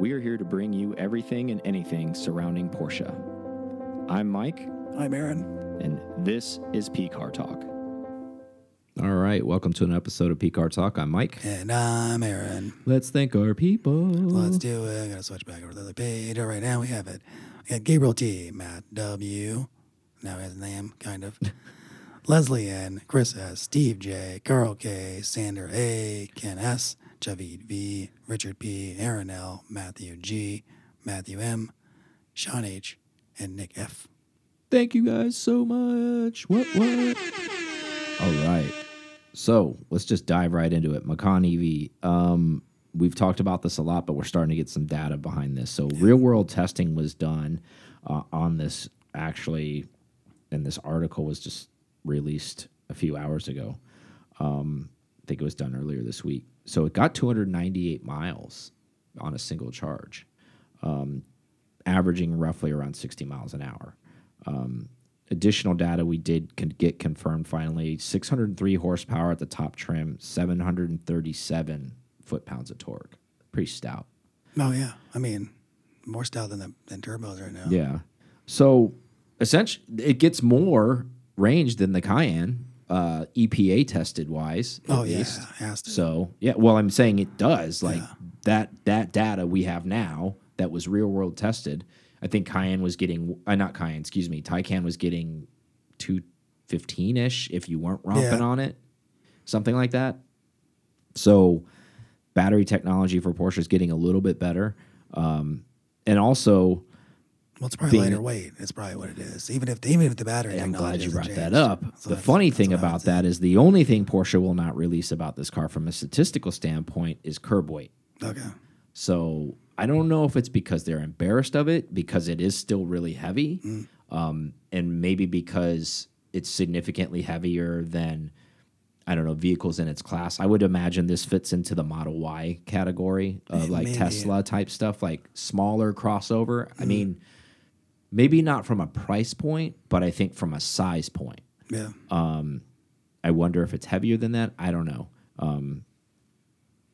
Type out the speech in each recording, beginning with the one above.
we are here to bring you everything and anything surrounding Porsche. I'm Mike, I'm Aaron. and this is P Car Talk. All right, welcome to an episode of P Car Talk. I'm Mike. And I'm Aaron. Let's thank our people. Let's do it. I gotta switch back over to the other page. All right, now we have it. We got Gabriel T, Matt W. Now he has a name, kind of. Leslie N, Chris S, Steve J, Carl K, Sander A, Ken S, Javid V, Richard P, Aaron L, Matthew G, Matthew M, Sean H, and Nick F. Thank you guys so much. What, what? All right. So let's just dive right into it. Macan EV. Um, we've talked about this a lot, but we're starting to get some data behind this. So real world testing was done uh, on this actually, and this article was just released a few hours ago. Um, I think it was done earlier this week. So it got 298 miles on a single charge, um, averaging roughly around 60 miles an hour. Um, additional data we did con get confirmed finally 603 horsepower at the top trim, 737 foot pounds of torque. Pretty stout. Oh, yeah. I mean, more stout than, the, than turbos right now. Yeah. So essentially, it gets more range than the Cayenne, uh, EPA tested wise. Oh, yeah. least. Has to. So yeah, well, I'm saying it does. Like that that data we have now that was real world tested. I think Cayenne was getting, uh, not Cayenne, excuse me, Taycan was getting two fifteen ish if you weren't romping Yeah. on it, something like that. So battery technology for Porsche is getting a little bit better, um, and also. Well, it's probably being- lighter weight. It's probably what it is. Even if even if the battery. I'm glad you brought that up. The funny thing what I would about that is the only thing Porsche will not release about this car from a statistical standpoint is curb weight. Okay. So I don't know if it's because they're embarrassed of it because it is still really heavy, Mm. um, and maybe because it's significantly heavier than I don't know vehicles in its class. I would imagine this fits into the Model Y category of like maybe. Tesla type stuff, like smaller crossover. Mm. I mean, maybe not from a price point, but I think from a size point. Yeah. Um, I wonder if it's heavier than that. I don't know. Um,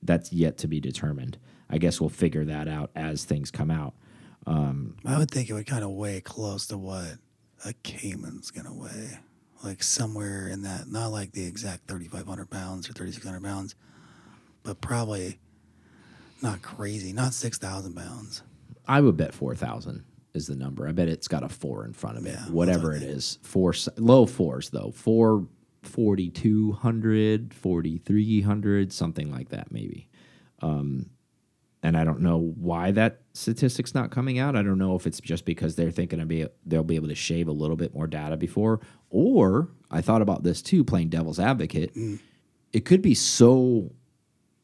that's yet to be determined. I guess we'll figure that out as things come out. Um, I would think it would kind of weigh close to what a Cayman's gonna weigh, like somewhere in that. Not like the exact thirty five hundred pounds or thirty six hundred pounds, but probably not crazy. Not six thousand pounds. I would bet four thousand is the number. I bet it's got a four in front of it. Yeah, Whatever it is, four low fours though. Four. 4200 4300 something like that maybe um, and I don't know why that statistic's not coming out. I don't know if it's just because they're thinking be they'll be able to shave a little bit more data before, or I thought about this too, playing devil's advocate. It could be so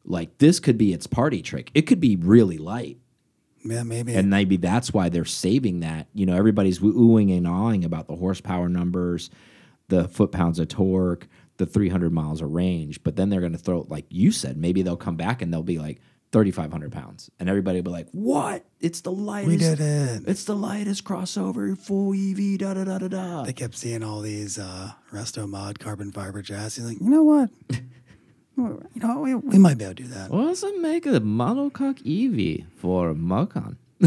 like this could be its party trick. It could be really light, Yeah, maybe. and maybe that's why they're saving that. You know, everybody's oohing and awing about the horsepower numbers, the foot pounds of torque, the 300 miles of range, but then they're going to throw, like you said, maybe they'll come back and they'll be like 3,500 pounds, and everybody will be like, "What? It's the lightest. we did it. It's the lightest crossover, full EV. Da da da da da." They kept seeing all these uh, resto mod carbon fiber chassis. Like, you know what? you know, we, we might be able to do that. What does it make a monocoque EV for Macan?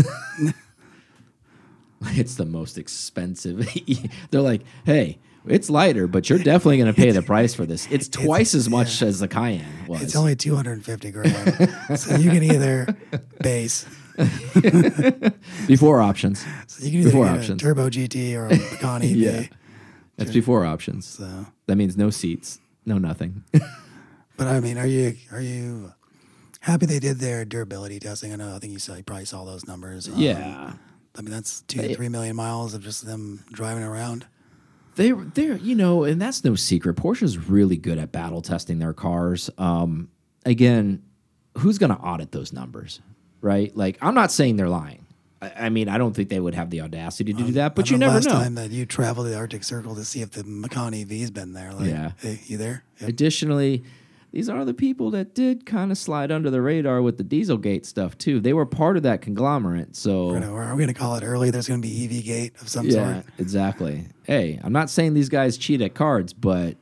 it's the most expensive. They're like, hey, it's lighter, but you're definitely going to pay the price for this. It's twice as much as the Cayenne was. It's only 250 grand. so you can either base, before options. so you can either Before get options. a turbo GT or a Pecan EV. Yeah. That's before options. So, That means no seats, no nothing. But I mean, are you are you happy they did their durability testing? I know. I think you saw you probably saw those numbers. Um, yeah. I mean, that's two to three million miles of just them driving around. They they're you know, and that's no secret. Porsche's really good at battle testing their cars. Um, again, who's going to audit those numbers, right? Like, I'm not saying they're lying. I, I mean, I don't think they would have the audacity to do that, but you never last know. time that you traveled the Arctic Circle to see if the Macan EV's been there. Like, Yeah. Hey, you there? Yep. Additionally, these are the people that did kind of slide under the radar with the Dieselgate stuff too. They were part of that conglomerate, so We're gonna, are we going to call it early? There's going to be EV gate of some yeah, sort. exactly. Hey, I'm not saying these guys cheat at cards, but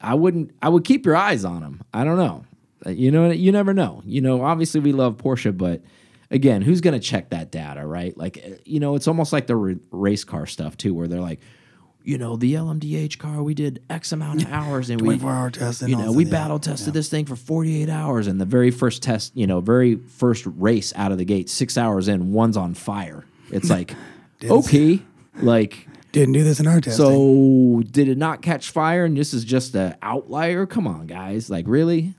I wouldn't. I would keep your eyes on them. I don't know. Uh, You know, you never know. You know, obviously we love Porsche, but again, who's going to check that data, right? Like, eh, you know, it's almost like the r race car stuff too, where they're like, you know, the LMDH car, we did X amount of hours and we, 24 hour test. You know, we yeah. battle tested this thing for 48 hours. And the very first test, you know, very first race out of the gate, six hours in, one's on fire. It's like, okay, like, Didn't do this in our testing. so did it not catch fire and this is just an outlier? Come on, guys. Like, really?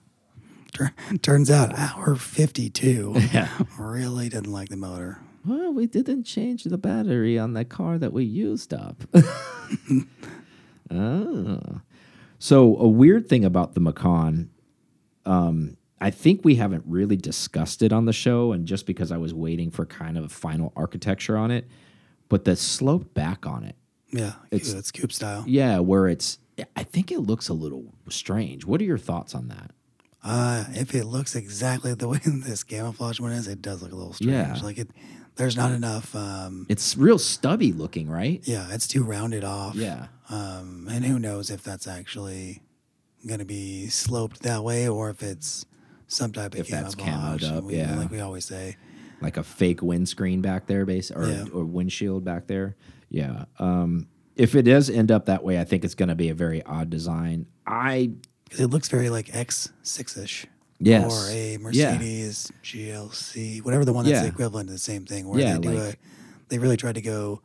Tur- turns out hour 52 Yeah. really didn't like the motor. Well, we didn't change the battery on the car that we used up. oh. So a weird thing about the Macan, um, I think we haven't really discussed it on the show, and just because I was waiting for kind of a final architecture on it, but the slope back on it, Yeah, It's- it's coupe style. yeah, where it's, I think it looks a little strange. What are your thoughts on that? Uh, if it looks exactly the way this camouflage one is, it does look a little strange. Yeah. Like it, there's not enough. Um, It's real stubby looking, right? yeah, it's too rounded off. Yeah. Um, and who knows if that's actually going to be sloped that way or if it's some type of If that's camouflage. camoed up, We- yeah. Like we always say. like a fake windscreen back there, base or, Yeah. or windshield back there. Yeah. Um, if it does end up that way, I think it's going to be a very odd design. I it looks very like X6 ish. Yes, Or a yeah, Mercedes GLC, whatever the one that's Yeah. the equivalent to the same thing. Where Yeah, they do like- a, they really tried to go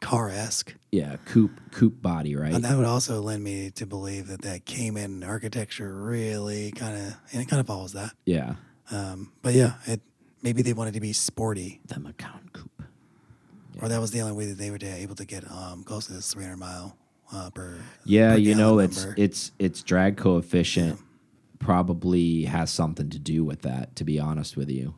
car esque. yeah, coupe coupe body, right? And that would also lend me to believe that that Cayman architecture really kind of, and it kind of follows that. yeah, Um, but yeah, it maybe they wanted to be sporty, the Macan coupe. or that was the only way that they were able to get um, close to this 300 mile uh, per. Yeah, per you know, gallon it's it's its drag coefficient probably has something to do with that. To be honest with you.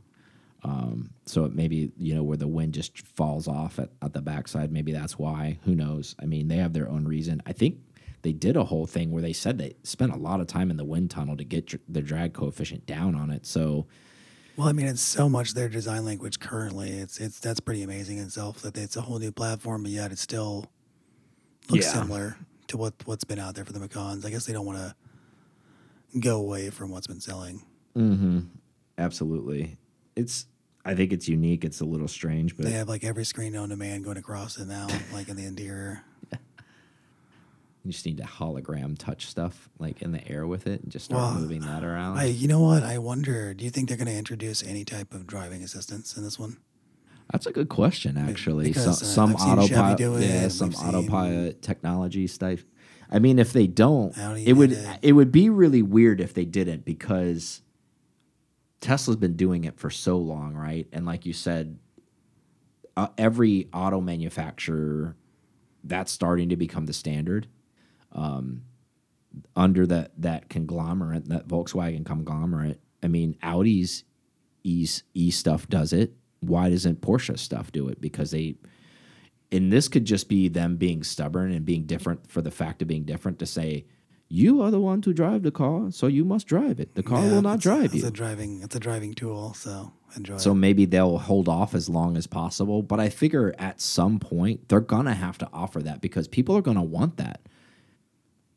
Um, so it maybe you know where the wind just falls off at, at the backside. Maybe that's why. Who knows? I mean, they have their own reason. I think they did a whole thing where they said they spent a lot of time in the wind tunnel to get dr- the drag coefficient down on it. So Well, I mean, it's so much their design language currently. It's it's that's pretty amazing in itself that it's a whole new platform, but yet it still looks Yeah. similar to what what's been out there for the Macans. I guess they don't want to go away from what's been selling. mm-hmm, absolutely, it's. I think it's unique. It's a little strange, but They have like every screen known to man going across it now, like in the interior. you just need to hologram touch stuff like in the air with it and just start Well, moving that around. I, you know what? I wonder. Do you think they're going to introduce any type of driving assistance in this one? That's a good question, actually. because, some uh, some I've seen Chevy autopilot, yeah, some seen- autopilot technology stuff. I mean, if they don't, Audi it would it. it would be really weird if they didn't because Tesla's been doing it for so long, right? And like you said, uh, every auto manufacturer that's starting to become the standard um, under that that conglomerate, that Volkswagen conglomerate. I mean, Audi's e e stuff does it. Why doesn't Porsche stuff do it? Because they, and this could just be them being stubborn and being different for the fact of being different to say, you are the one to drive the car, so you must drive it. The car Yeah, will not it's- drive it's you. a driving. It's a driving tool. So enjoy. So it. maybe they'll hold off as long as possible. But I figure at some point they're gonna have to offer that because people are gonna want that.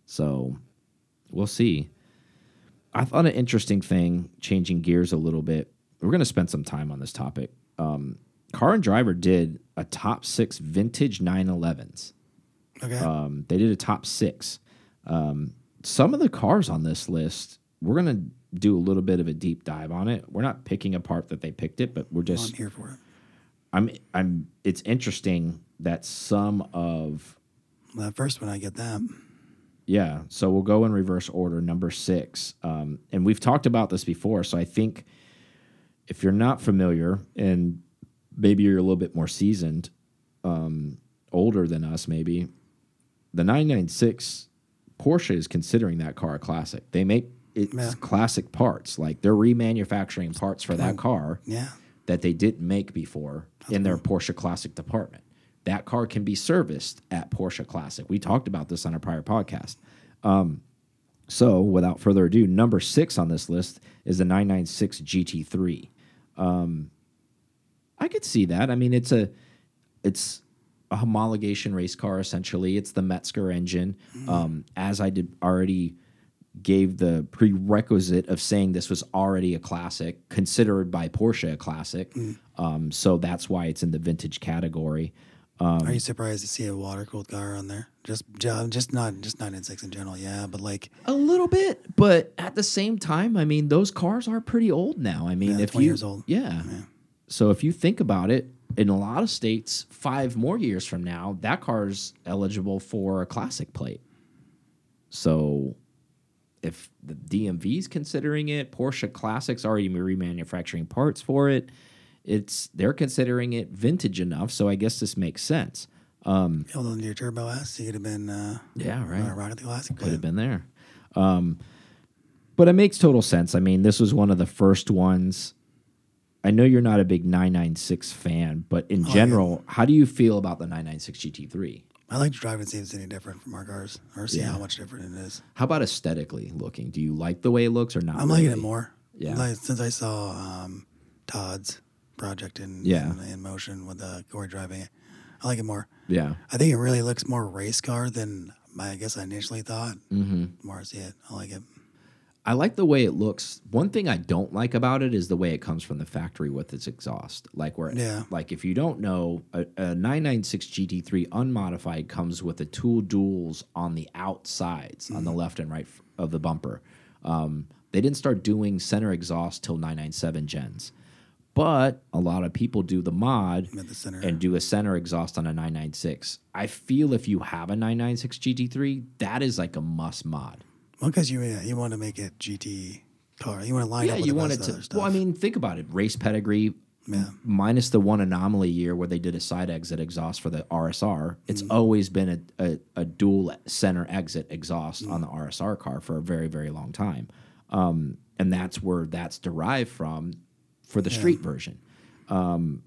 So we'll see. I thought an interesting thing, changing gears a little bit. We're gonna spend some time on this topic. Um, Car and Driver did a top six vintage 911s. okay. Um, they did a top six. Um, some of the cars on this list, we're gonna do a little bit of a deep dive on it. We're not picking apart that they picked it, but we're Well, just I'm here for it. I'm I'm. It's interesting that some of That first one, I get that. yeah. So we'll go in reverse order. Number six, um, and we've talked about this before. So I think if you're not familiar and maybe you're a little bit more seasoned, um, older than us, maybe the 996 Porsche is considering that car a classic. They make it's Yeah. classic parts. Like they're remanufacturing parts for that car Yeah. that they didn't make before in their Porsche Classic department. That car can be serviced at Porsche Classic. We talked about this on a prior podcast. Um, so, without further ado, number six on this list is the 996 GT3. Um, I could see that. I mean, it's a it's a homologation race car essentially. It's the Mezger engine. Um, as I did already gave the prerequisite of saying this was already a classic, considered by Porsche a classic. Um, so that's why it's in the vintage category. Um, Are you surprised to see a water cooled car on there? Just, just not, just nine and six in general. Yeah, but like, A little bit, but at the same time, I mean, those cars are pretty old now. I mean, Yeah, if 20 you, years old. Yeah. Yeah. So if you think about it, in a lot of states, five more years from now, that car's eligible for a classic plate. So if the DMV's considering it, Porsche Classics already remanufacturing parts for it. It's they're considering it vintage enough, so I guess this makes sense. Um, held on to your Turbo S, you could have been, uh, yeah, right. uh, Rocket the Classic. could have been there. Um, but it makes total sense. I mean, this was one of the first ones. I know you're not a big 996 fan, but in general, how do you feel about the 996 GT3? I like to drive and see if it's any different from our cars or see Yeah. how much different it is. How about aesthetically looking? Do you like the way it looks or not? I'm liking it more. Yeah. Like, since I saw um, Todd's project in, Yeah. in, in motion with uh, Corey driving it, I like it more. Yeah. I think it really looks more race car than I guess I initially thought. hmm The more I see it, I like it. I like the way it looks. One thing I don't like about it is the way it comes from the factory with its exhaust. Like where, Yeah. like if you don't know, a, a 996 GT3 unmodified comes with the tool duals on the outsides, on the left and right of the bumper. Um, they didn't start doing center exhaust till 997 gens, but a lot of people do the mod the center. and do a center exhaust on a 996. I feel if you have a 996 GT3, that is like a must mod. Well, because you yeah, you want to make it GT car. You want to line yeah, up with you the want rest it of to. other stuff. Well, I mean, think about it. Race pedigree, Yeah. minus the one anomaly year where they did a side exit exhaust for the RSR. It's Mm-hmm. always been a, a, a dual center exit exhaust on the. RSR car for a very, very long time. Um, and that's where that's derived from for the street version. Um,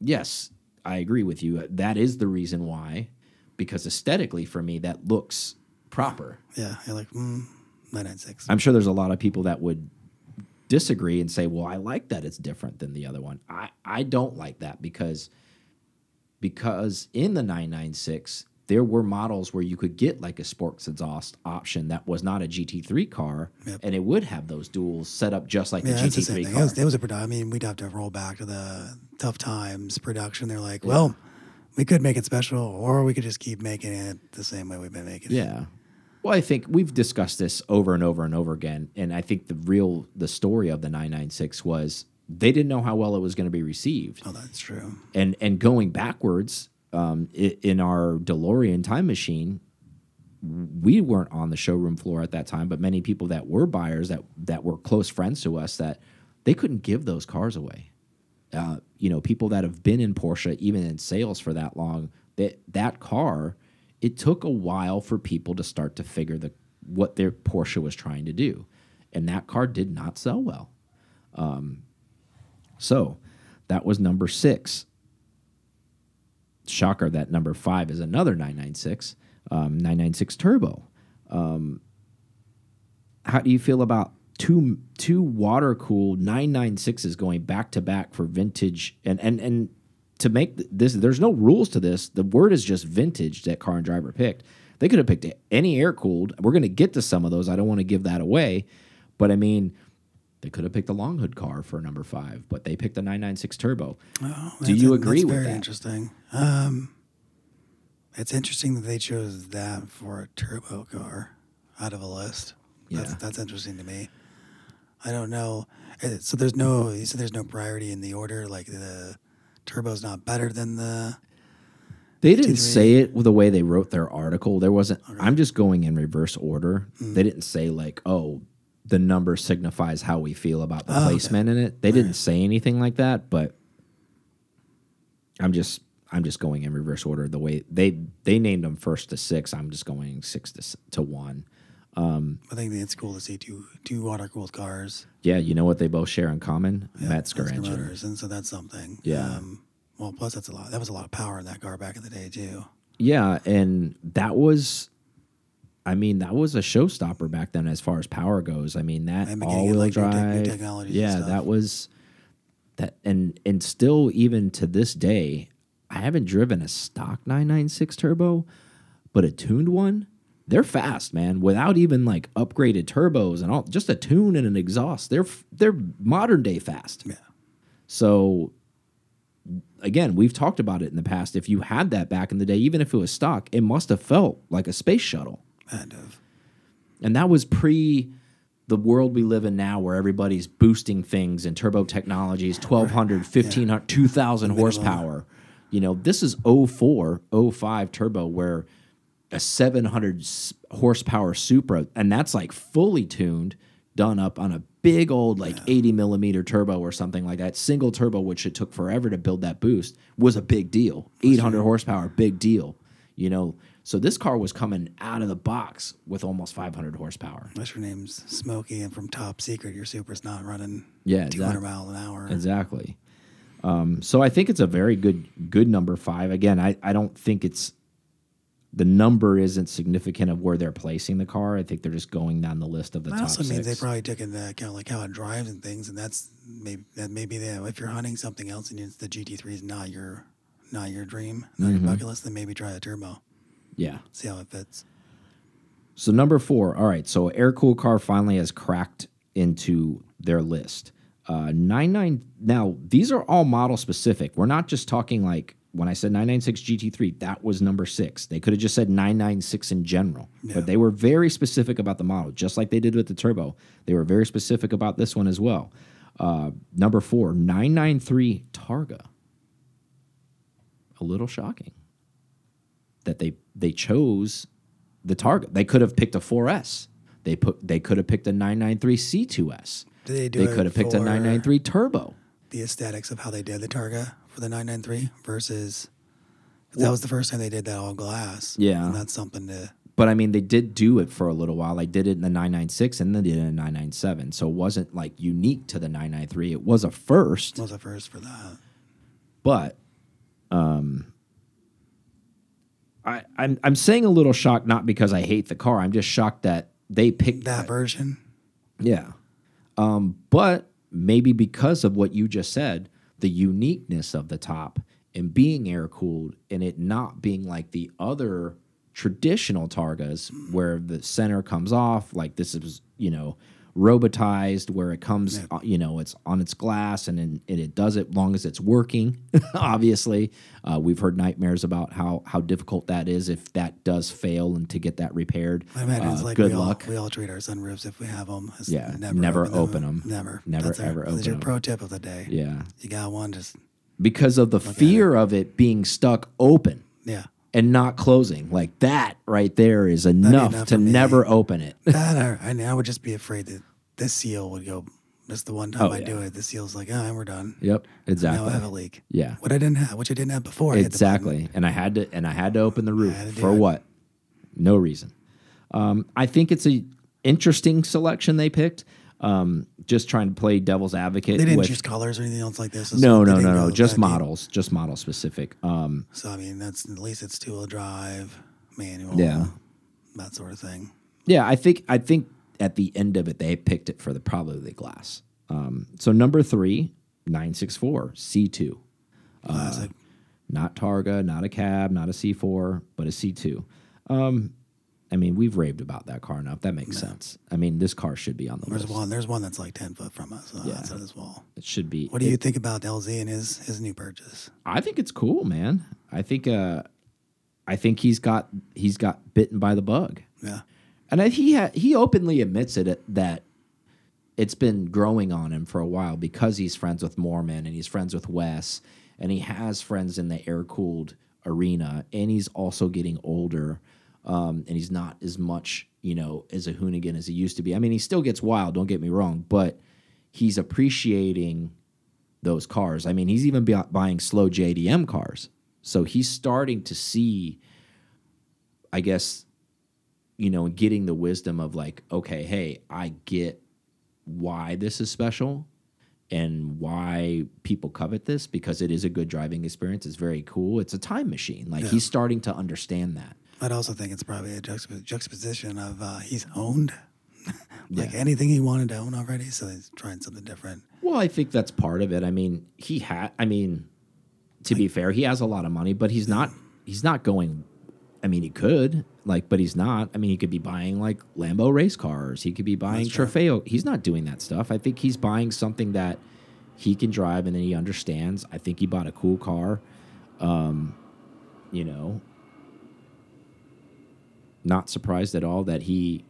yes, I agree with you. That is the reason why, because aesthetically for me, that looks proper. yeah, you're like mm, 996. I'm sure there's a lot of people that would disagree and say, "Well, I like that it's different than the other one." I I don't like that because because in the 996 there were models where you could get like a sports exhaust option that was not a GT3 car, Yep. and it would have those duals set up just like Yeah, the that's the same GT3 thing. It car. was, it was a produ- I mean, we'd have to roll back to the tough times production. They're like, well, we could make it special, or we could just keep making it the same way we've been making it. Yeah. Well, I think we've discussed this over and over and over again, and I think the real the story of the 996 was they didn't know how well it was going to be received. Oh, that's true. and and going backwards um, in our DeLorean time machine, we weren't on the showroom floor at that time, but many people that were buyers that that were close friends to us that they couldn't give those cars away. Uh, you know, people that have been in Porsche, even in sales for that long, that that car, it took a while for people to start to figure the what their Porsche was trying to do, and that car did not sell well. Um, so that was number six. Shocker that number five is another 996, um, 996 Turbo. Um, how do you feel about two two water cooled 996s going back to back for vintage and and and to make this there's no rules to this the word is just vintage that car and driver picked they could have picked any air cooled we're going to get to some of those i don't want to give that away but i mean they could have picked the long hood car for number five but they picked the 996 turbo Oh, Do you agree that's with very that? interesting. Um, it's interesting that they chose that for a turbo car out of a list. That's, Yeah. that's interesting to me. I don't know. Uh, So there's no. You said there's no priority in the order. Like the turbo's not better than the. They didn't say it with the way they wrote their article. There wasn't. I'm just going in reverse order. Mm. They didn't say like, "Oh, the number signifies how we feel about the Oh, okay. placement in it." They didn't say anything like that. But I'm just, I'm just going in reverse order. The way they they named them first to six, I'm just going six to to one. I think it's cool to see two two water cooled cars. Yeah, you know what they both share in common? Mezger Mezger engine. motors, and so that's something. Yeah. Um, well, plus that's a lot. That was a lot of power in that car back in the day too. Yeah, and that was, I mean, that was a showstopper back then as far as power goes. I mean, that all wheel like, new tech- new drive, yeah, that was that, and and still even to this day, I haven't driven a stock 996 turbo, but a tuned one. They're fast, man. Without even like upgraded turbos and all, just a tune and an exhaust. They're they're modern day fast. Yeah. So again, we've talked about it in the past. If you had that back in the day, even if it was stock, it must have felt like a space shuttle. Kind of. And that was pre the world we live in now where everybody's boosting things and turbo technologies 1200 1500 2000 horsepower you know this is 04 05 turbo where a 700 horsepower supra and that's like fully tuned done up on a big old like 80 millimeter turbo or something like that single turbo which it took forever to build that boost was a big deal 800 horsepower big deal you know so this car was coming out of the box with almost 500 horsepower Unless your name's Smokey and from Top Secret, your Supra's not running Yeah, 200 exact- miles an hour. Exactly. Um, so I think it's a very good good number five. Again, I, I don't think it's the number isn't significant of where they're placing the car. I think they're just going down the list of the That top also six. means they probably took into account like how it drives and things, and that's maybe that maybe they, if you're hunting something else and the GT3 is not your not your dream, not Mm-hmm. your bucket list, then maybe try the turbo, yeah. see how it fits. So number four. All right. So air cool car finally has cracked into their list. Uh, nine nine. Now these are all model specific. We're not just talking like when I said 996 GT3. That was number six. They could have just said 996 in general, Yeah. but they were very specific about the model, just like they did with the turbo. They were very specific about this one as well. Uh, number four, 993 Targa. A little shocking that they they chose the Targa. They could have picked a 4S. They put they could have picked a 993 C2S. Did they do They could have picked a 993 Turbo. The aesthetics of how they did the Targa for the 993 versus that was the first time they did that all glass. Yeah. and that's something to But I mean, they did do it for a little while. They did it in the 996 and then they did it in the 997. So it wasn't like unique to the 993. It was a first, was a first for that. but um, I, I'm I'm saying a little shocked not because I hate the car. I'm just shocked that they picked That version, Yeah. Um, but maybe because of what you just said, the uniqueness of the top and being air cooled and it not being like the other traditional Targas where the center comes off, like this is, you know, robotized where it comes, uh, you know, it's on its glass and, and it does it long as it's working. Obviously, uh, we've heard nightmares about how how difficult that is if that does fail and to get that repaired. I imagine it's uh, like good we luck. all, we all treat our sunroofs if we have them. As Yeah, never open 'em. Never, Never, That's our- ever That's open your 'em. pro tip of the day. Yeah. You got one, just because of the fear of it being stuck open yeah. And not closing. Like that right there is enough, enough to never open it. That or, I, I would just be afraid that this seal would go. Just the one time Oh, I yeah. do it, the seal's like, oh, we're done. yep, exactly. Now I have a leak. Yeah, What I didn't have, which I didn't have before. I hit the button. exactly. And I had to, and I had to open the roof had to do for it. what? No reason. Um, I think it's a interesting selection they picked. Um, just trying to play devil's advocate. They didn't with, choose colors or anything else like this. no, no, no, no. Just that deep. models, just model specific. Um, So I mean, that's at least it's two wheel drive, manual, Yeah. that sort of thing. Yeah, I think I think at the end of it they picked it for the probably the glass. Um, so number three, 964 C2, Classic. not Targa, not a cab, not a C4, but a C2. Um, I mean, we've raved about that car enough. That makes sense. I mean, this car should be on the there's list. one. There's one that's like ten foot from us. Yeah. outside this wall. It should be. What do it- you think about LZ and his his new purchase? I think it's cool, man. I think uh, I think he's got he's got bitten by the bug. Yeah, And I, he ha he openly admits it that it's been growing on him for a while because he's friends with Mormon and he's friends with Wes and he has friends in the air cooled arena and he's also getting older um, and he's not as much you know as a hoonigan as he used to be. I mean, he still gets wild. Don't get me wrong, but he's appreciating those cars. I mean, he's even buying slow JDM cars, so he's starting to see, I guess, you know, getting the wisdom of like, okay, hey, I get why this is special and why people covet this because it is a good driving experience. It's very cool. It's a time machine. Like he's starting to understand that. I'd also think it's probably a juxtap- juxtaposition of uh, he's owned like Yeah. anything he wanted to own already, so he's trying something different. Well, I think that's part of it. I mean, he had. I mean, to be fair, he has a lot of money, but he's not. He's not going. I mean, he could like, but he's not. I mean, he could be buying like Lambo race cars. He could be buying. Trofeo. He's not doing that stuff. I think he's buying something that he can drive and then he understands. I think he bought a cool car. Um, you know, not surprised at all that he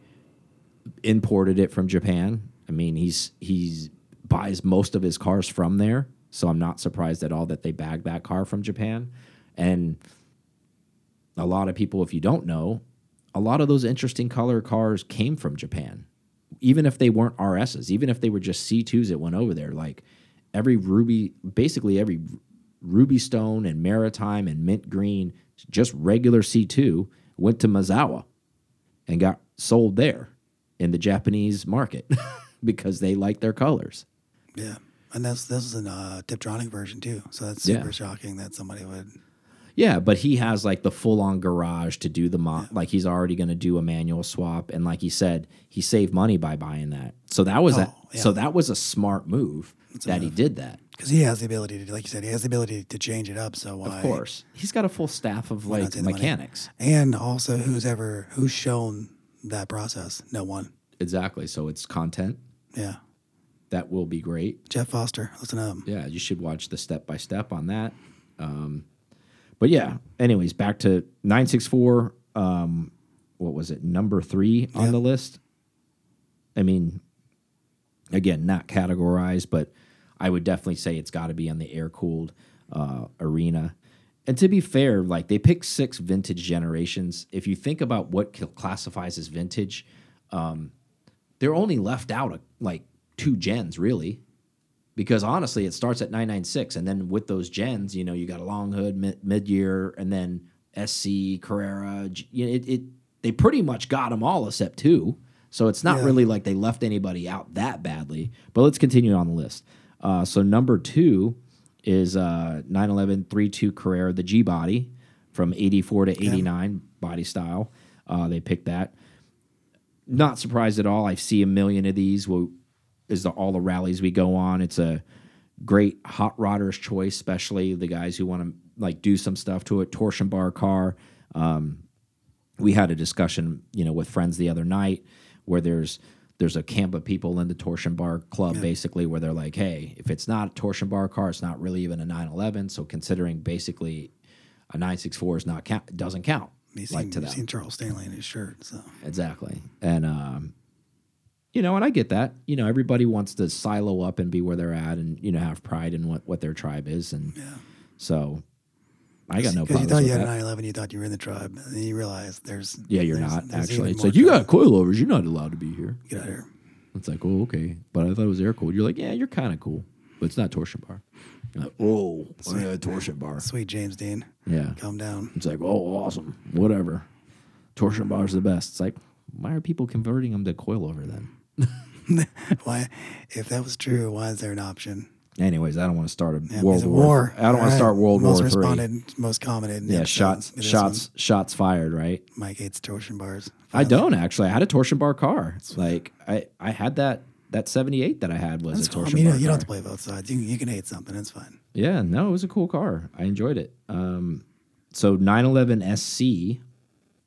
imported it from Japan. I mean, he's he's buys most of his cars from there, so I'm not surprised at all that they bagged that car from Japan. And a lot of people, if you don't know, a lot of those interesting color cars came from Japan. Even if they weren't RSs, even if they were just C2s that went over there, like every ruby, basically every ruby stone and maritime and mint green, just regular C2 went to Mizwa and got sold there in the Japanese market because they like their colors. Yeah, and that's this is a uh, Tiptronic version too, so that's Yeah. super shocking that somebody would. Yeah, but he has like the full on garage to do the mo like he's already going to do a manual swap and like he said, he saved money by buying that. So that was a Oh, yeah. so that was a smart move that he did that. Because he has the ability to, like you said, he has the ability to change it up. So why? Of course. He's got a full staff of Why not like take the money? mechanics. And also, who's ever who's shown that process? No one. Exactly. So it's content Yeah, that will be great. Jeff Foster. Listen up. yeah, you should watch the step by step on that. Um, but yeah, anyways, back to 964. Um, what was it? Number three on Yeah. the list. I mean, again, not categorized, but I would definitely say it's got to be on the air cooled uh, arena. And to be fair, like they picked six vintage generations. If you think about what classifies as vintage, um, they're only left out uh, like two gens, really because honestly, it starts at 996, and then with those gens, you know, you got a long hood mid, mid year, and then SC Carrera. You know, it, it they pretty much got them all except two. So it's not Yeah. really like they left anybody out that badly. But let's continue on the list. Uh, so number two is uh, 911 32 Carrera, the G body from 84 to 89 body style. Uh, they picked that not surprised at all. I see a million of these. Well, is the all the rallies we go on. It's a great hot rodders choice, especially the guys who want to like do some stuff to it. Torsion bar car. Um, we had a discussion, you know, with friends the other night where there's there's a camp of people in the torsion bar club basically where they're like, hey, if it's not a torsion bar car, it's not really even a 911. So considering basically a 964 is not count doesn't count You've like seen, to you've them. seen Charles Stanley in his shirt. So Exactly. And um you know, and I get that. You know, everybody wants to silo up and be where they're at and you know have pride in what what their tribe is and yeah, so I got no because you thought you had a that. 911, you thought you were in the tribe, and then you realize there's Yeah, you're there's- not there's actually. even It's like you got coilovers, you're not allowed to be here. get out of here. It's like, oh, okay. But I thought it was air cooled. You're like, yeah, you're kind of cool. But it's not torsion bar. You're like, oh, oh yeah, torsion bar. Sweet James Dean, Yeah. calm down. It's like, oh, awesome. Whatever. Torsion bar's the best. It's like, why are people converting them to coilover then? Why, if that was true, why is there an option? Anyways, I don't want to start a Yeah, world war. war. I don't want All to start. World most War Three. responded, most commented. Yeah, episode shots, to this shots, shots fired. Right. Mike hates torsion bars. I don't actually. I had a torsion bar car. Like I, I had that that seventy eight that I had was That's a cool. I torsion mean, you, bar. know, you don't have to play both sides. You, you can hate something. It's fine. Yeah, no, it was a cool car. I enjoyed it. Um, so 911 SC.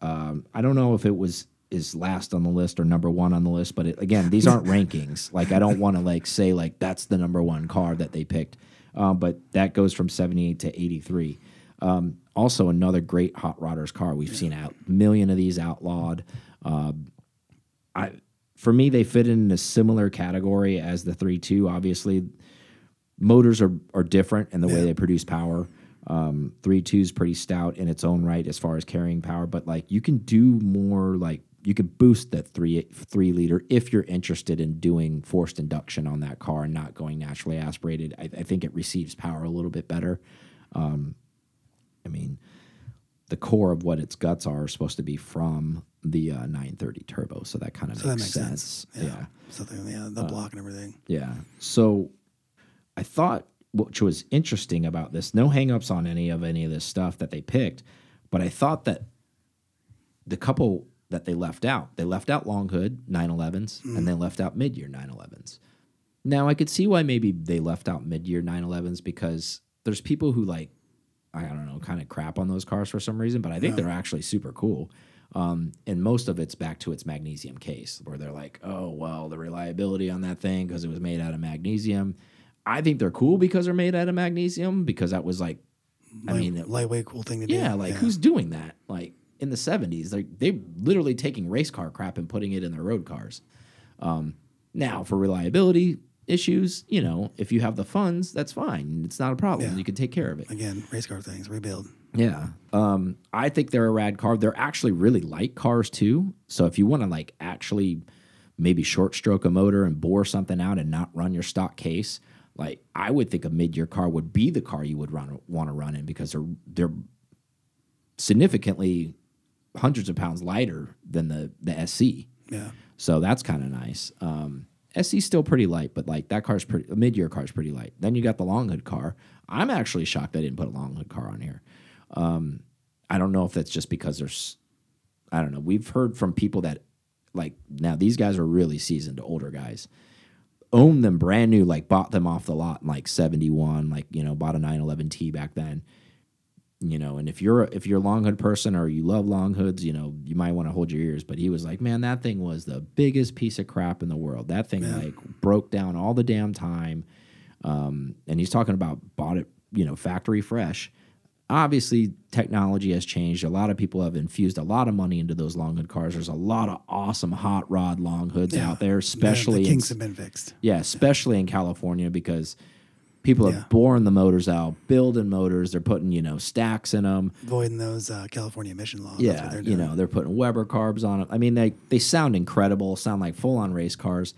Um, I don't know if it was is last on the list or number one on the list, but it, again, these aren't rankings. Like I don't want to like say like that's the number one car that they picked. Um, but that goes from 78 to 83. Um, also, another great hot rodders car. We've seen a million of these outlawed. Um, I for me, they fit in a similar category as the three two. Obviously, motors are are different in the way they produce power. Um, three two is pretty stout in its own right as far as carrying power, but like you can do more. Like you could boost that three three liter if you're interested in doing forced induction on that car and not going naturally aspirated. I, I think it receives power a little bit better. Um, I mean, the core of what its guts are supposed to be from the uh, 930 turbo, so that kind of So that makes, makes sense. sense. yeah. Yeah. Something, yeah, the block and everything. Yeah. So I thought which was interesting about this, no hangups on any of any of this stuff that they picked, but I thought that the couple that they left out, they left out long hood 911s and they left out mid year 911s. Now I could see why maybe they left out mid year 911s because there's people who like I don't know, kind of crap on those cars for some reason, but I think they're actually super cool. Um, and most of it's back to its magnesium case, where they're like, oh, well, the reliability on that thing because it was made out of magnesium. I think they're cool because they're made out of magnesium because that was like, I mean, it- lightweight, cool thing to do. yeah, like who's doing that? Like in the 70s, like they literally taking race car crap and putting it in their road cars. Um, now for reliability issues, you know, if you have the funds, that's fine. It's not a problem. Yeah. You can take care of it. again race car things rebuild? Yeah. Um, I think they're a rad car. They're actually really light cars too. So if you want to like actually maybe short stroke a motor and bore something out and not run your stock case, like I would think a mid year car would be the car you would run want to run in because they're they're significantly hundreds of pounds lighter than the the SC. Yeah, So that's kind of nice. Um, SC's still pretty light, but like that car's pretty, mid year car's pretty light. Then you got the long hood car. I'm actually shocked I didn't put a long hood car on here. Um, I don't know if that's just because there's, I don't know. We've heard from people that like now these guys are really seasoned, older guys. Own them brand new, like bought them off the lot in like 71, like, you know, bought a 911T back then you know and if you're if you're a long hood person or you love long hoods you know you might want to hold your ears. But he was like man that thing was the biggest piece of crap in the world. That thing like broke down all the damn time. Um, and he's talking about bought it you know factory fresh. Obviously technology has changed. A lot of people have infused a lot of money into those long hood cars. There's a lot of awesome hot rod long hoods Yeah. out there the, especially the in have been fixed. yeah, especially in California because people Yeah. have boring the motors out, building motors. They're putting you know stacks in them. avoiding those uh, California emission laws. Yeah, you know they're putting Weber carbs on them. I mean they they sound incredible, sound like full on race cars.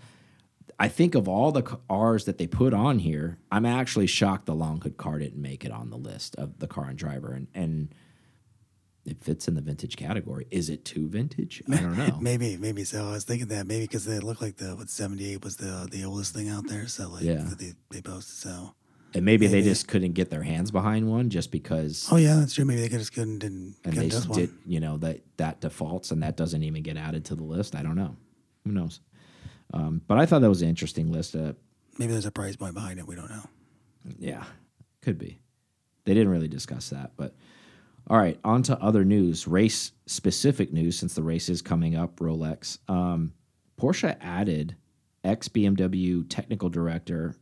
I think of all the cars that they put on here, I'm actually shocked the long hood car didn't make it on the list of the car and driver, and and it fits in the vintage category. Is it too vintage? I don't know. Maybe, maybe so. I was thinking that maybe because they look like the what seventy eight was the the oldest thing out there. So like Yeah. they they posted. So and maybe, they just couldn't get their hands behind one just because oh yeah, that's true. Maybe they could just couldn't didn't and they just did, you know, that that defaults and that doesn't even get added to the list. I don't know. Who knows? Um, but I thought that was an interesting list. Uh, Maybe there's a price point behind it. We don't know. yeah, could be. They didn't really discuss that, but all right. On to other news, race specific news. Since the race is coming up, Rolex, um, Porsche added ex BMW technical director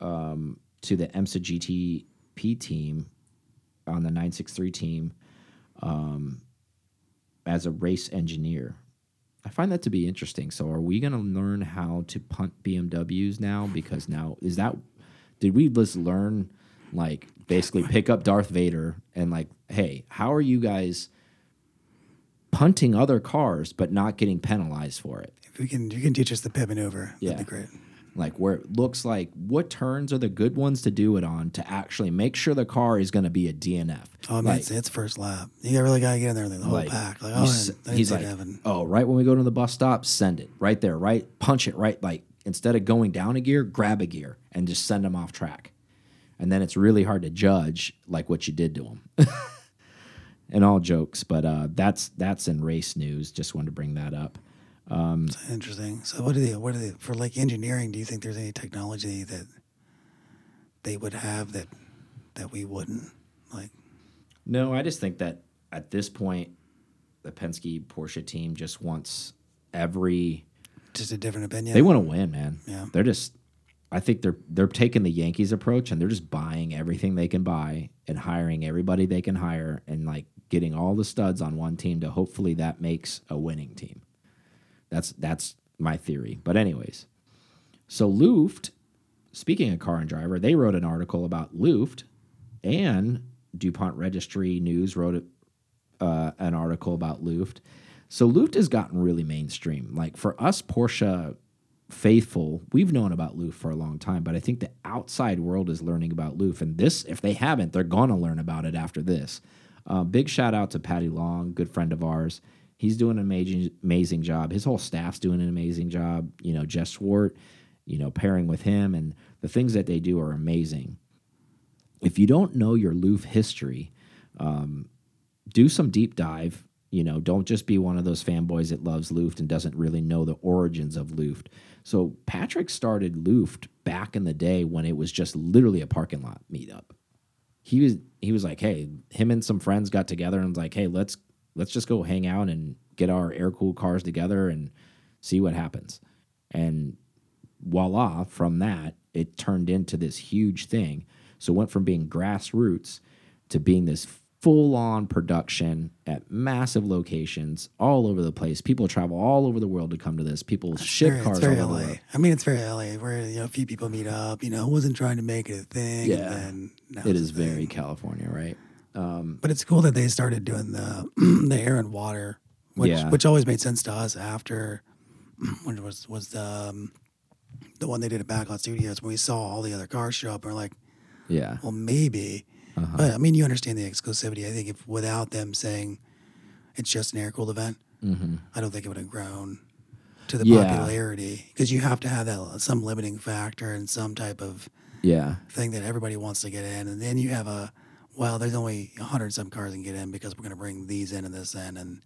um, to the IMSA GTP team on the 963 team um, as a race engineer. I find that to be interesting. So, are we going to learn how to punt BMWs now? Because now, is that, did we just learn, like, basically pick up Darth Vader and, like, hey, how are you guys punting other cars but not getting penalized for it? If we can, you can teach us the pit maneuver. Yeah. That'd be great. Like where it looks like what turns are the good ones to do it on to actually make sure the car is going to be a DNF. Oh man, like, it's, it's first lap. You really gotta get in there. The whole like, pack. Like oh, s- I he's like, happen. oh, right when we go to the bus stop, send it right there, right, punch it right, like instead of going down a gear, grab a gear and just send them off track, and then it's really hard to judge like what you did to them. and all jokes, but uh, that's that's in race news. Just wanted to bring that up. Um, interesting. So what do they? What do they for like engineering? Do you think there's any technology that they would have that that we wouldn't? Like No, I just think that at this point, the Penske Porsche team just wants every. just a different opinion. They want to win, man. Yeah. They're just. I think they're they're taking the Yankees approach and they're just buying everything they can buy and hiring everybody they can hire and like getting all the studs on one team to hopefully that makes a winning team. That's that's my theory. But anyways, so Luft, speaking of car and driver, they wrote an article about Luft, and DuPont Registry News wrote uh, an article about Luft. So Luft has gotten really mainstream. Like for us Porsche faithful, we've known about Luft for a long time, but I think the outside world is learning about Luft. And this, if they haven't, they're gonna learn about it after this. Uh, big shout out to Patty Long, good friend of ours. He's doing an amazing, amazing job. His whole staff's doing an amazing job. You know, Jeff Zwart, you know, pairing with him, and the things that they do are amazing. If you don't know your Luft history, um, do some deep dive. You know, don't just be one of those fanboys that loves Luft and doesn't really know the origins of Luft. So Patrick started Luft back in the day when it was just literally a parking lot meetup. He was he was like, hey, him and some friends got together and was like, hey, let's let's just go hang out and get our air cooled cars together and see what happens. And voila, from that, it turned into this huge thing. So it went from being grassroots to being this full on production at massive locations all over the place. People travel all over the world to come to this. People ship Very- cars it's very all. LA. world. I mean, it's very LA, where you know a few people meet up. You know, wasn't trying to make it a thing. Yeah. it's is very California, right? Um, But it's cool that they started doing the the air and water, which Yeah. which always made sense to us after when was was the um, the one they did at Backlot Studios when we saw all the other cars show up. and We're like, yeah. well, maybe. Uh-huh. But I mean, you understand the exclusivity. I think if without them saying it's just an air cooled event, hmm I don't think it would have grown to the Yeah. popularity because you have to have that some limiting factor and some type of Yeah. thing that everybody wants to get in, and then you have a well, there's only a hundred some cars can get in because we're going to bring these in and this in, and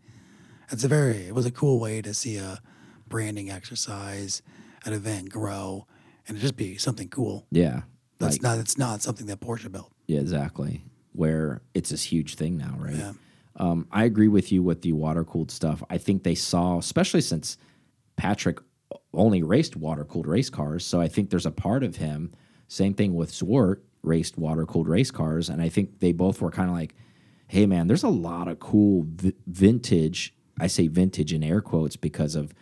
it's a very it was a cool way to see a branding exercise, an event grow, and it just be something cool. Yeah. That's Like- not it's not something that Porsche built. Yeah, exactly. Where it's this huge thing now, right? Yeah. Um, I agree with you with the water cooled stuff. I think they saw, especially since Patrick only raced water cooled race cars. So I think there's a part of him. Same thing with Zwart raced water cooled race cars, and I think they both were kind of like, "Hey, man, there's a lot of cool vi vintage." I say vintage in air quotes because of,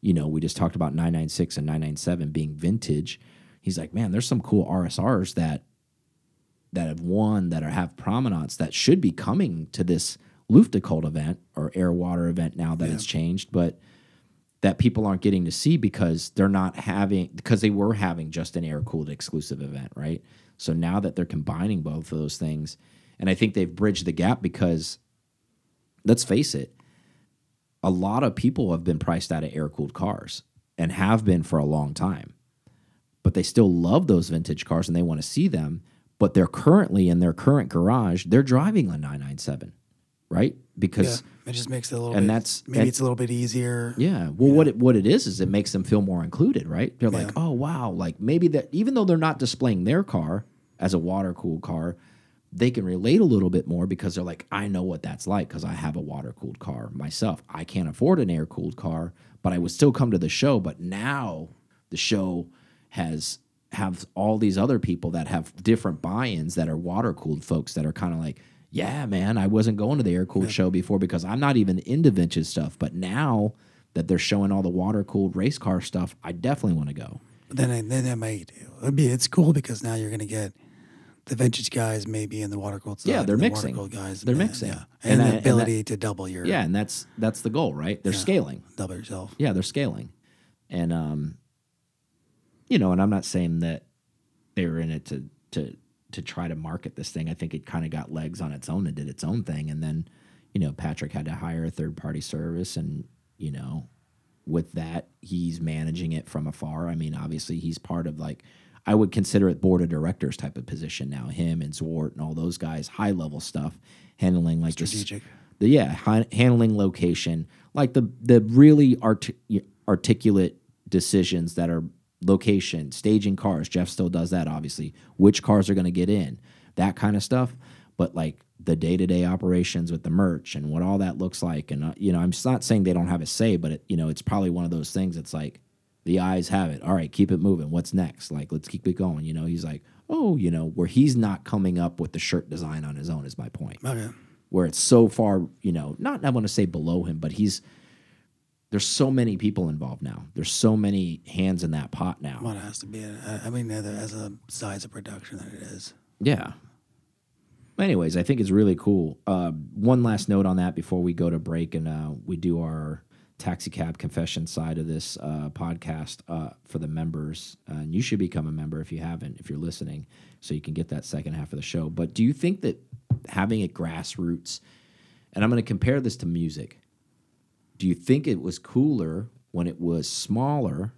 you know, we just talked about 996 and 997 being vintage. He's like, man, there's some cool RSRs that that have won that are have prominence that should be coming to this Luftgekühlt event or air water event now that it's changed, but that people aren't getting to see because they're not having because they were having just an air cooled exclusive event, right? So now that they're combining both of those things, and I think they've bridged the gap because let's face it, a lot of people have been priced out of air cooled cars and have been for a long time but they still love those vintage cars and they want to see them. But they're currently in their current garage, they're driving a 997, right? Yeah, Because it just makes it a little. and bit, that's- maybe and- it's a little bit easier. yeah, well, what it what it is is it makes them feel more included, right? They're like, oh wow, like maybe that even though they're not displaying their car as a water cooled car, they can relate a little bit more because they're like, I know what that's like because I have a water cooled car myself. I can't afford an air cooled car, but I would still come to the show. But now the show has have all these other people that have different buy-ins that are water cooled folks that are kind of like, yeah, man, I wasn't going to the air cooled show before because I'm not even into vintage stuff, but now that they're showing all the water cooled race car stuff, I definitely want to go. Then, I- then that might be it's cool because now you're going to get the vintage guys maybe in the water cooled side. Yeah, they're and the mixing. water cooled guys. They're yeah, mixing. yeah. And and, I- the and ability to double your Yeah, and that's that's the goal, right? They're Yeah. scaling. double yourself. Yeah, they're scaling. And um you know, and I'm not saying that they're in it to to to try to market this thing. I think it kind of got legs on its own and did its own thing and then, you know, Patrick had to hire a third party service and, you know, with that, he's managing it from afar. I mean, obviously he's part of like I would consider it board of directors type of position now. Him and Zwart and all those guys, high level stuff, handling like Strategic. the yeah hi- handling location like the the really art, articulate decisions that are location staging cars. Jeff still does that obviously. Which cars are going to get in? That kind of stuff. But like the day-to-day operations with the merch and what all that looks like. And uh, you know i'm just not saying they don't have a say but it, you know it's probably one of those things it's like the eyes have it all right keep it moving what's next like let's keep it going you know he's like oh you know where he's not coming up with the shirt design on his own is my point Okay. where it's so far, you know, not I want to say below him, but he's there's so many people involved now. There's so many hands in that pot now. Well, it has to be. A, I mean, as a- size of production that it is. Yeah. Anyways, I think it's really cool. Uh, one last note on that before we go to break and uh, we do our taxi cab confession side of this uh, podcast uh, for the members. Uh, and you should become a member if you haven't, if you're listening, so you can get that second half of the show. But do you think that having it grassroots, and I'm going to compare this to music, do you think it was cooler when it was smaller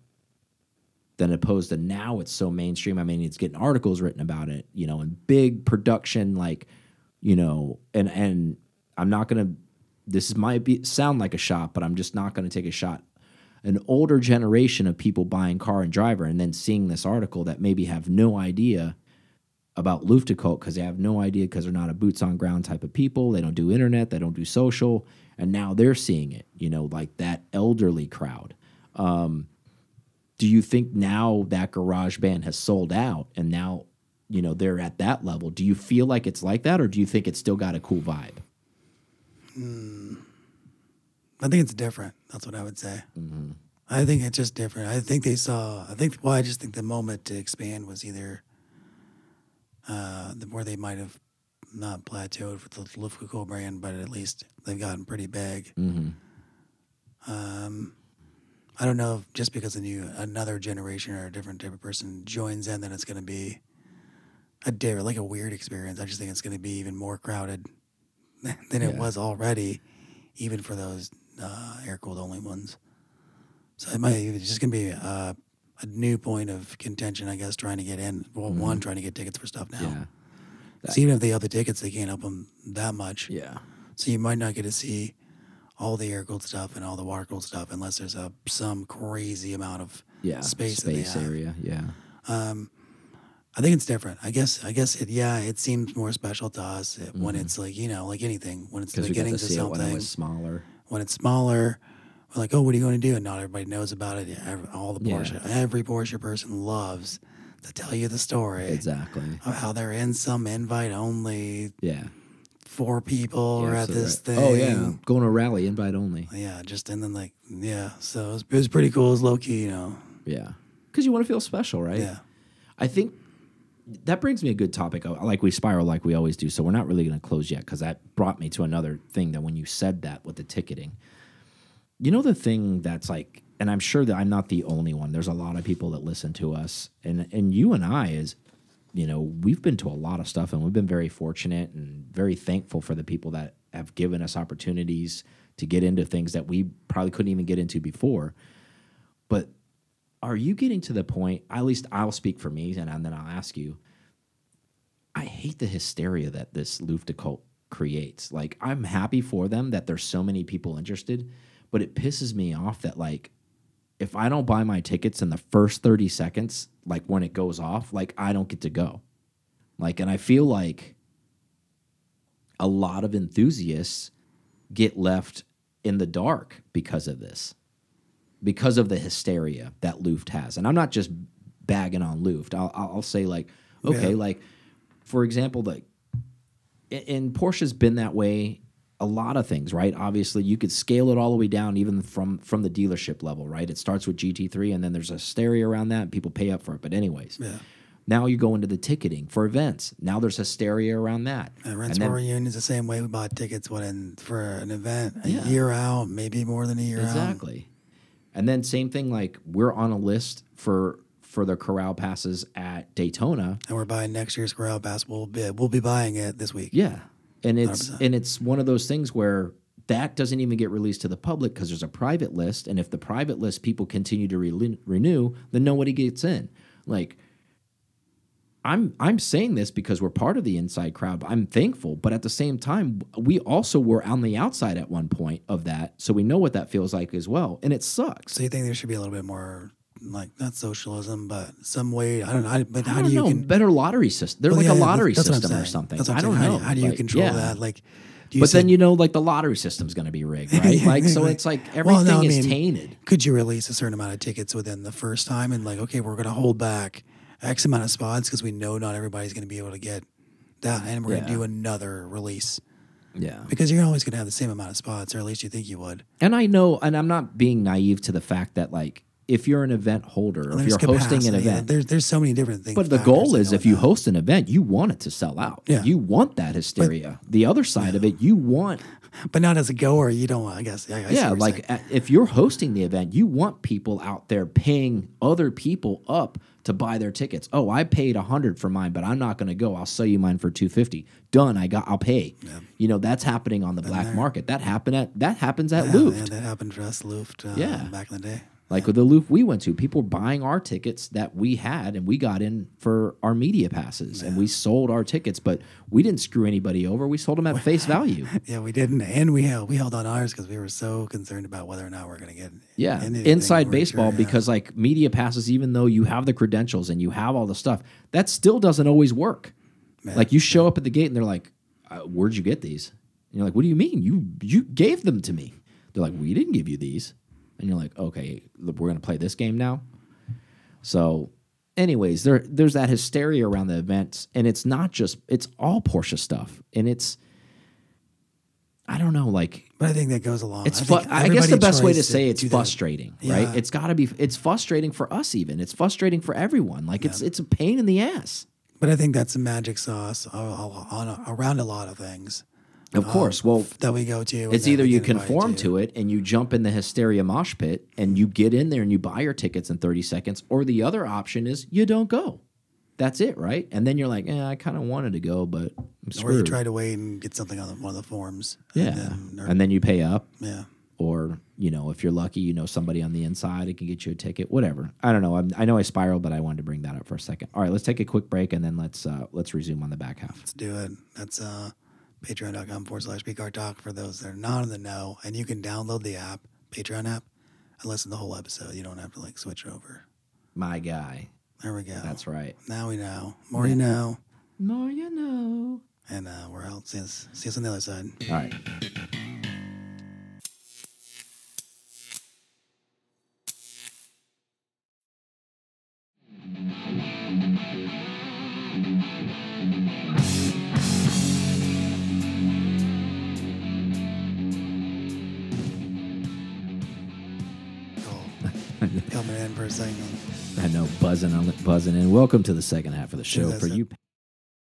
than opposed to now it's so mainstream. I mean, it's getting articles written about it, you know, and big production, like, you know, and and I'm not gonna. This might be sound like a shot, but I'm just not gonna take a shot. An older generation of people buying car and driver, and then seeing this article that maybe have no idea about Luftgekühlt because they have no idea because they're not a boots on ground type of people. They don't do internet, they don't do social, and now they're seeing it. You know, like that elderly crowd. Um, do you think now that garage band has sold out and now you know they're at that level do you feel like it's like that or do you think it's still got a cool vibe I think it's different. That's what I would say. Mm-hmm. I think it's just different. I think they saw. I think. Well, I just think the moment to expand was either uh, the, where they might have not plateaued with the Luftgekühlt brand, but at least they've gotten pretty big. mm-hmm. Um, I don't know if just because a new another generation or a different type of person joins in, then it's going to be a different, like a weird experience. I just think it's going to be even more crowded than it Yeah. was already, even for those uh, air cooled only ones. So it might it's just going to be uh, a new point of contention, I guess, trying to get in. Well, one trying to get tickets for stuff now. Mm-hmm. yeah 'Cause even if they have the tickets, they can't help them that much. yeah So you might not get to see all the air cooled stuff and all the water cooled stuff unless there's a some crazy amount of yeah space that they space have. area yeah um I think it's different. I guess I guess it yeah, it seems more special to us it- when it's like, you know, like anything, when it's the because Mm-hmm. we got beginning to to see when it something, was smaller when it's smaller, we're like, oh, what are you going to do? And not everybody knows about it. Every, all the Yeah. Every Porsche person loves to tell you the story exactly of how they're in some invite only yeah four people Yeah, are at so this that- thing. oh yeah going to a rally invite only Yeah, just and then like yeah, so it was, it was pretty cool. It was low key, you know. yeah because you want to feel special right Yeah, I think that brings me a good topic. Like we spiral, like we always do. So we're not really going to close yet because that brought me to another thing. That when you said that with the ticketing, you know the thing that's like, and I'm sure that I'm not the only one. There's a lot of people that listen to us, and and you and I is, you know, we've been to a lot of stuff, and we've been very fortunate and very thankful for the people that have given us opportunities to get into things that we probably couldn't even get into before. But are you getting to the point at least i'll speak for me and, then i'll ask you i hate the hysteria that this Luftgekühlt creates. Like i'm happy for them that there's so many people interested but it pisses me off that like if i don't buy my tickets in the first 30 seconds like when it goes off like i don't get to go. Like and i feel like a lot of enthusiasts get left in the dark because of this because of the hysteria that Luft has. And I'm not just bagging on Luft. I'll, I'll say like, okay, Yeah. like for example, like, and Porsche's been that way. A lot of things, right? Obviously, you could scale it all the way down, even from from the dealership level, right? It starts with GT3, and then there's a hysteria around that, and people pay up for it. But anyways, yeah. now you go into the ticketing for events. Now there's hysteria around that. And Rennsport Reunion is the same way we bought tickets what in for an event a Yeah. year out, maybe more than a year out. Exactly. And then same thing like we're on a list for for the corral passes at Daytona. And we're buying next year's Corral Pass. We'll be we'll be buying it this week. Yeah. And it's 100%. and it's one of those things where that doesn't even get released to the public because there's a private list and if the private list people continue to re renew, then nobody gets in. Like I'm I'm saying this because we're part of the inside crowd. I'm thankful, but at the same time, we also were on the outside at one point of that, so we know what that feels like as well, and it sucks. So you think there should be a little bit more like not socialism, but some way I don't know. I, but I how don't do you know, can better lottery system. They're Well, like yeah, a lottery that's what I'm system or something. I don't saying. know. How, do- you Like, control yeah. that? Like, do you But then you know, like the lottery system's going to be rigged, right? like, so it's like everything Well, no, is mean, tainted. could you release a certain amount of tickets within the first time and like okay we're going to hold back x amount of spots because we know not everybody's going to be able to get that and we're going Yeah. to do another release Yeah. because you're always going to have the same amount of spots or at least you think you would And I know, and I'm not being naive to the fact that, like, if you're an event holder, or if you're hosting an event, there's there's so many different things But the goal is, if you host an event, you want it to sell out. Yeah. You want that hysteria. the other side of it, you want but not as a goer you don't want i guess I, I yeah, like saying. uh, if you're hosting the event, you want people out there paying other people up to buy their tickets. Oh, I paid a hundred for mine, but I'm not going to go. I'll sell you mine for two fifty. Done. I got. I'll pay. Yeah. You know that's happening on the black market. That happened at that happens at yeah, Luft. yeah, that happened to us Luft uh, Yeah. back in the day Like with the Luft we went to, people were buying our tickets that we had, and we got in for our media passes, and we sold our tickets, but we didn't screw anybody over. We sold them at face value. yeah we didn't and we held we held on ours because we were so concerned about whether or not we're going to get Yeah, inside baseball sure, yeah. because like media passes, even though you have the credentials and you have all the stuff, that still doesn't always work. Like you show up at the gate and they're like, uh, "Where'd you get these?" And you're like, "What do you mean? You you gave them to me?" They're like, "We didn't give you these." And you're like, "Okay, we're gonna play this game now." So, anyways, there there's that hysteria around the events, and it's not just it's all Porsche stuff, and it's I don't know, like But I think that goes along. it's I, I guess the best way to say it's frustrating, Yeah. right? It's got to be. It's frustrating for us, even. It's frustrating for everyone. Like it's it's a pain in the ass. But I think that's the magic sauce around a lot of things Of course. Well, that we go to. it's either you conform to it and you jump in the hysteria mosh pit and you get in there and you buy your tickets in 30 seconds, or the other option is you don't go. That's it, right? And then you're like, yeah, I kind of wanted to go, but I'm Or you try to wait and get something on the, one of the forms. yeah. And then, or- and then you pay up. yeah. or you know if you're lucky you know somebody on the inside it can get you a ticket whatever i don't know I'm, i know i spiraled but i wanted to bring that up for a second all right let's take a quick break and then let's uh let's resume on the back half Let's do it. That's uh, patreon.com forward slash car talk for those that are not in the know. And you can download the app, Patreon app, and listen to the whole episode. You don't have to like switch over. my guy There we go. that's right Now we know. More you know. more you know And uh, we're out. See us, see us on the other side. all right Coming in for a second. i know buzzing on buzzing in welcome to the second half of the show for you